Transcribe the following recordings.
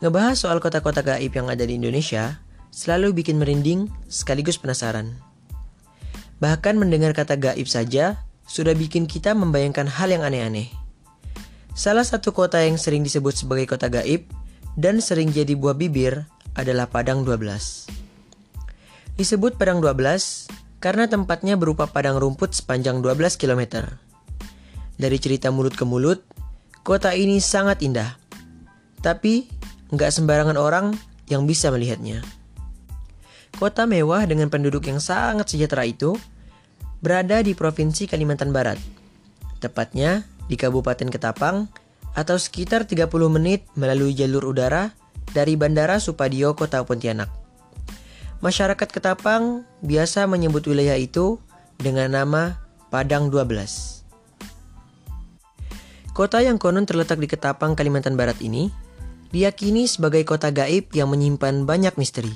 Ngebahas soal kota-kota gaib yang ada di Indonesia selalu bikin merinding sekaligus penasaran. Bahkan mendengar kata gaib saja sudah bikin kita membayangkan hal yang aneh-aneh. Salah satu kota yang sering disebut sebagai kota gaib dan sering jadi buah bibir adalah Padang 12. Disebut Padang 12 karena tempatnya berupa padang rumput sepanjang 12 km. Dari cerita mulut ke mulut, kota ini sangat indah. Tapi, nggak sembarangan orang yang bisa melihatnya. Kota mewah dengan penduduk yang sangat sejahtera itu berada di Provinsi Kalimantan Barat. Tepatnya di Kabupaten Ketapang atau sekitar 30 menit melalui jalur udara dari Bandara Supadio Kota Pontianak. Masyarakat Ketapang biasa menyebut wilayah itu dengan nama Padang 12. Kota yang konon terletak di Ketapang, Kalimantan Barat ini diyakini sebagai kota gaib yang menyimpan banyak misteri.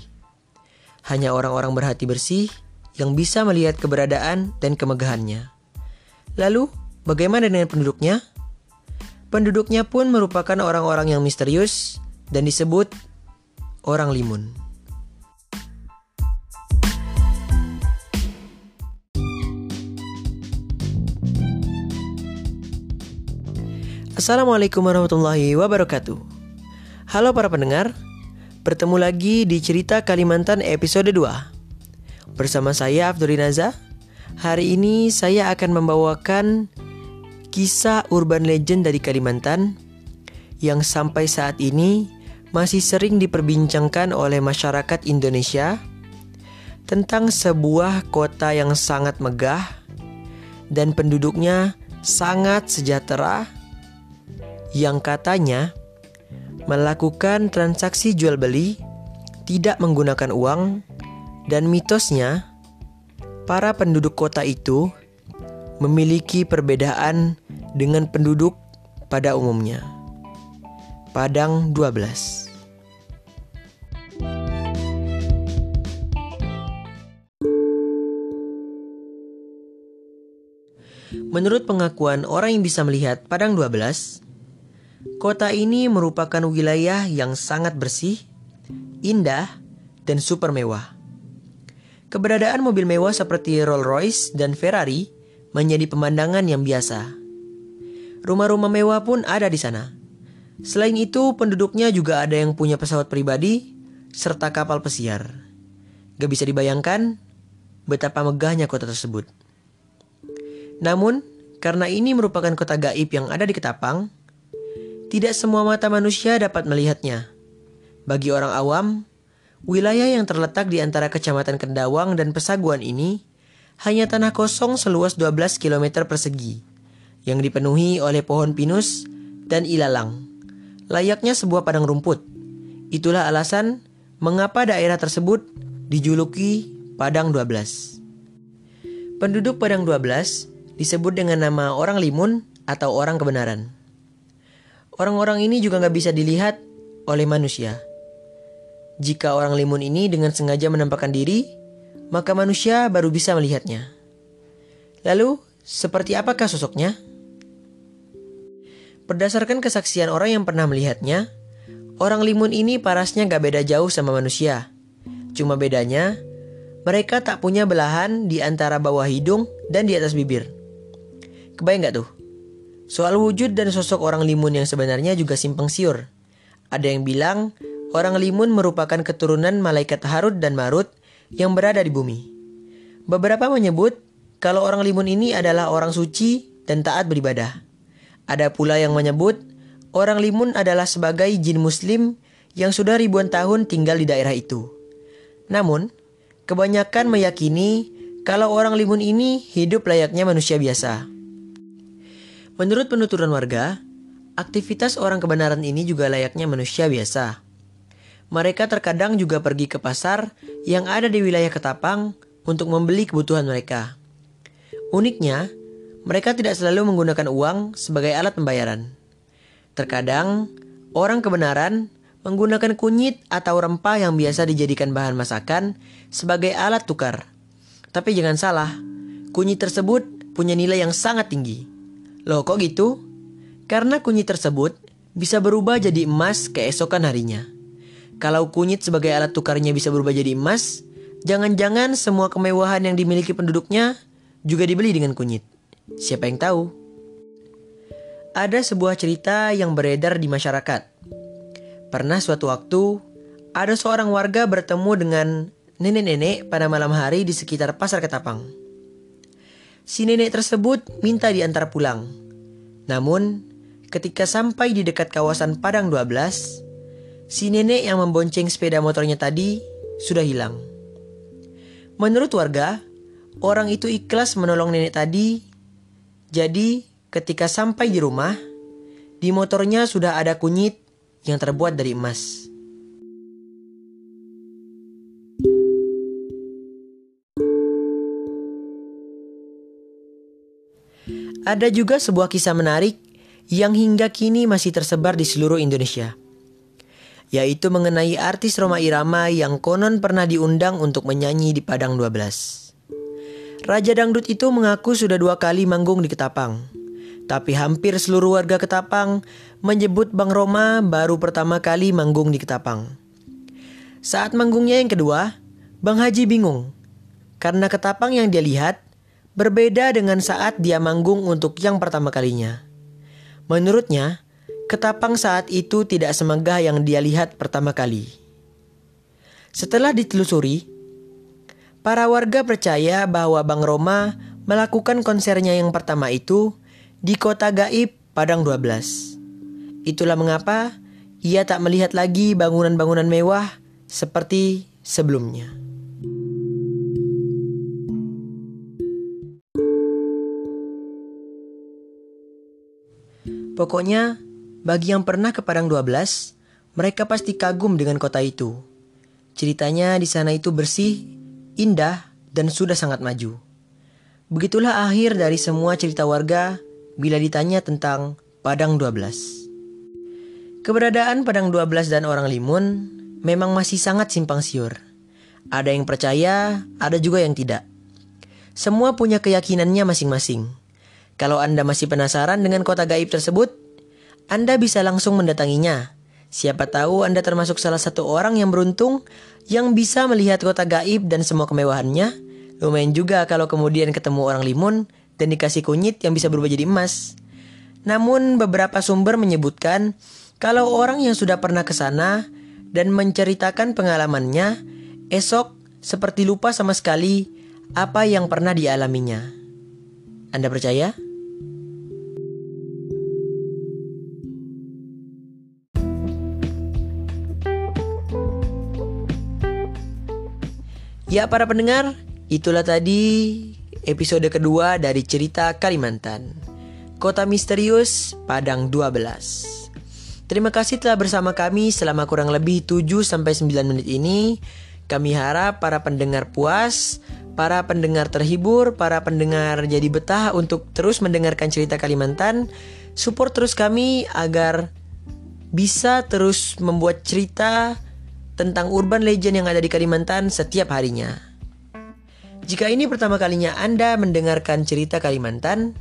Hanya orang-orang berhati bersih yang bisa melihat keberadaan dan kemegahannya. Lalu, bagaimana dengan penduduknya? Penduduknya pun merupakan orang-orang yang misterius dan disebut orang limun. Assalamualaikum warahmatullahi wabarakatuh. Halo para pendengar, bertemu lagi di Cerita Kalimantan episode 2. Bersama saya Abdul. Hari ini saya akan membawakan kisah urban legend dari Kalimantan yang sampai saat ini masih sering diperbincangkan oleh masyarakat Indonesia tentang sebuah kota yang sangat megah dan penduduknya sangat sejahtera yang katanya melakukan transaksi jual beli tidak menggunakan uang dan mitosnya para penduduk kota itu memiliki perbedaan dengan penduduk pada umumnya. Padang 12 Menurut pengakuan orang yang bisa melihat Padang 12, Kota ini merupakan wilayah yang sangat bersih, indah, dan super mewah. Keberadaan mobil mewah seperti Rolls-Royce dan Ferrari menjadi pemandangan yang biasa. Rumah-rumah mewah pun ada di sana. Selain itu, penduduknya juga ada yang punya pesawat pribadi serta kapal pesiar. Gak bisa dibayangkan betapa megahnya kota tersebut. Namun, karena ini merupakan kota gaib yang ada di Ketapang, tidak semua mata manusia dapat melihatnya. Bagi orang awam, wilayah yang terletak di antara Kecamatan Kendawang dan Pesaguan ini hanya tanah kosong seluas 12 km persegi yang dipenuhi oleh pohon pinus dan ilalang. Layaknya sebuah padang rumput. Itulah alasan mengapa daerah tersebut dijuluki Padang 12. Penduduk Padang 12 disebut dengan nama orang limun atau orang kebenaran. Orang-orang ini juga nggak bisa dilihat oleh manusia. Jika orang limun ini dengan sengaja menampakkan diri, maka manusia baru bisa melihatnya. Lalu, seperti apakah sosoknya? Berdasarkan kesaksian orang yang pernah melihatnya, orang limun ini parasnya gak beda jauh sama manusia. Cuma bedanya, mereka tak punya belahan di antara bawah hidung dan di atas bibir. Kebayang gak tuh? Soal wujud dan sosok orang limun yang sebenarnya juga simpang siur. Ada yang bilang orang limun merupakan keturunan malaikat Harut dan Marut yang berada di bumi. Beberapa menyebut kalau orang limun ini adalah orang suci dan taat beribadah. Ada pula yang menyebut orang limun adalah sebagai jin muslim yang sudah ribuan tahun tinggal di daerah itu. Namun, kebanyakan meyakini kalau orang limun ini hidup layaknya manusia biasa. Menurut penuturan warga, aktivitas orang kebenaran ini juga layaknya manusia biasa. Mereka terkadang juga pergi ke pasar yang ada di wilayah Ketapang untuk membeli kebutuhan mereka. Uniknya, mereka tidak selalu menggunakan uang sebagai alat pembayaran. Terkadang, orang kebenaran menggunakan kunyit atau rempah yang biasa dijadikan bahan masakan sebagai alat tukar. Tapi jangan salah, kunyit tersebut punya nilai yang sangat tinggi. Loh kok gitu? Karena kunyit tersebut bisa berubah jadi emas keesokan harinya. Kalau kunyit sebagai alat tukarnya bisa berubah jadi emas, jangan-jangan semua kemewahan yang dimiliki penduduknya juga dibeli dengan kunyit. Siapa yang tahu? Ada sebuah cerita yang beredar di masyarakat. Pernah suatu waktu, ada seorang warga bertemu dengan nenek-nenek pada malam hari di sekitar pasar Ketapang. Si nenek tersebut minta diantar pulang. Namun, ketika sampai di dekat kawasan Padang 12, si nenek yang membonceng sepeda motornya tadi sudah hilang. Menurut warga, orang itu ikhlas menolong nenek tadi. Jadi, ketika sampai di rumah, di motornya sudah ada kunyit yang terbuat dari emas. Ada juga sebuah kisah menarik yang hingga kini masih tersebar di seluruh Indonesia yaitu mengenai artis Roma Irama yang konon pernah diundang untuk menyanyi di Padang 12. Raja Dangdut itu mengaku sudah dua kali manggung di Ketapang. Tapi hampir seluruh warga Ketapang menyebut Bang Roma baru pertama kali manggung di Ketapang. Saat manggungnya yang kedua, Bang Haji bingung. Karena Ketapang yang dia lihat berbeda dengan saat dia manggung untuk yang pertama kalinya. Menurutnya, Ketapang saat itu tidak semegah yang dia lihat pertama kali. Setelah ditelusuri, para warga percaya bahwa Bang Roma melakukan konsernya yang pertama itu di kota gaib Padang 12. Itulah mengapa ia tak melihat lagi bangunan-bangunan mewah seperti sebelumnya. Pokoknya, bagi yang pernah ke Padang 12, mereka pasti kagum dengan kota itu. Ceritanya di sana itu bersih, indah, dan sudah sangat maju. Begitulah akhir dari semua cerita warga bila ditanya tentang Padang 12. Keberadaan Padang 12 dan orang Limun memang masih sangat simpang siur. Ada yang percaya, ada juga yang tidak. Semua punya keyakinannya masing-masing. Kalau Anda masih penasaran dengan kota gaib tersebut, anda bisa langsung mendatanginya. Siapa tahu Anda termasuk salah satu orang yang beruntung yang bisa melihat kota gaib dan semua kemewahannya. Lumayan juga kalau kemudian ketemu orang limun dan dikasih kunyit yang bisa berubah jadi emas. Namun beberapa sumber menyebutkan kalau orang yang sudah pernah ke sana dan menceritakan pengalamannya, esok seperti lupa sama sekali apa yang pernah dialaminya. Anda percaya? Ya para pendengar, itulah tadi episode kedua dari cerita Kalimantan. Kota Misterius Padang 12. Terima kasih telah bersama kami selama kurang lebih 7 sampai 9 menit ini. Kami harap para pendengar puas, para pendengar terhibur, para pendengar jadi betah untuk terus mendengarkan cerita Kalimantan. Support terus kami agar bisa terus membuat cerita tentang urban legend yang ada di Kalimantan setiap harinya. Jika ini pertama kalinya Anda mendengarkan cerita Kalimantan,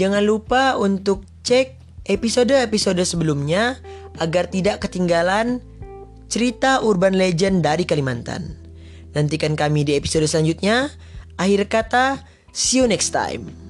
jangan lupa untuk cek episode-episode sebelumnya agar tidak ketinggalan cerita urban legend dari Kalimantan. Nantikan kami di episode selanjutnya. Akhir kata, see you next time.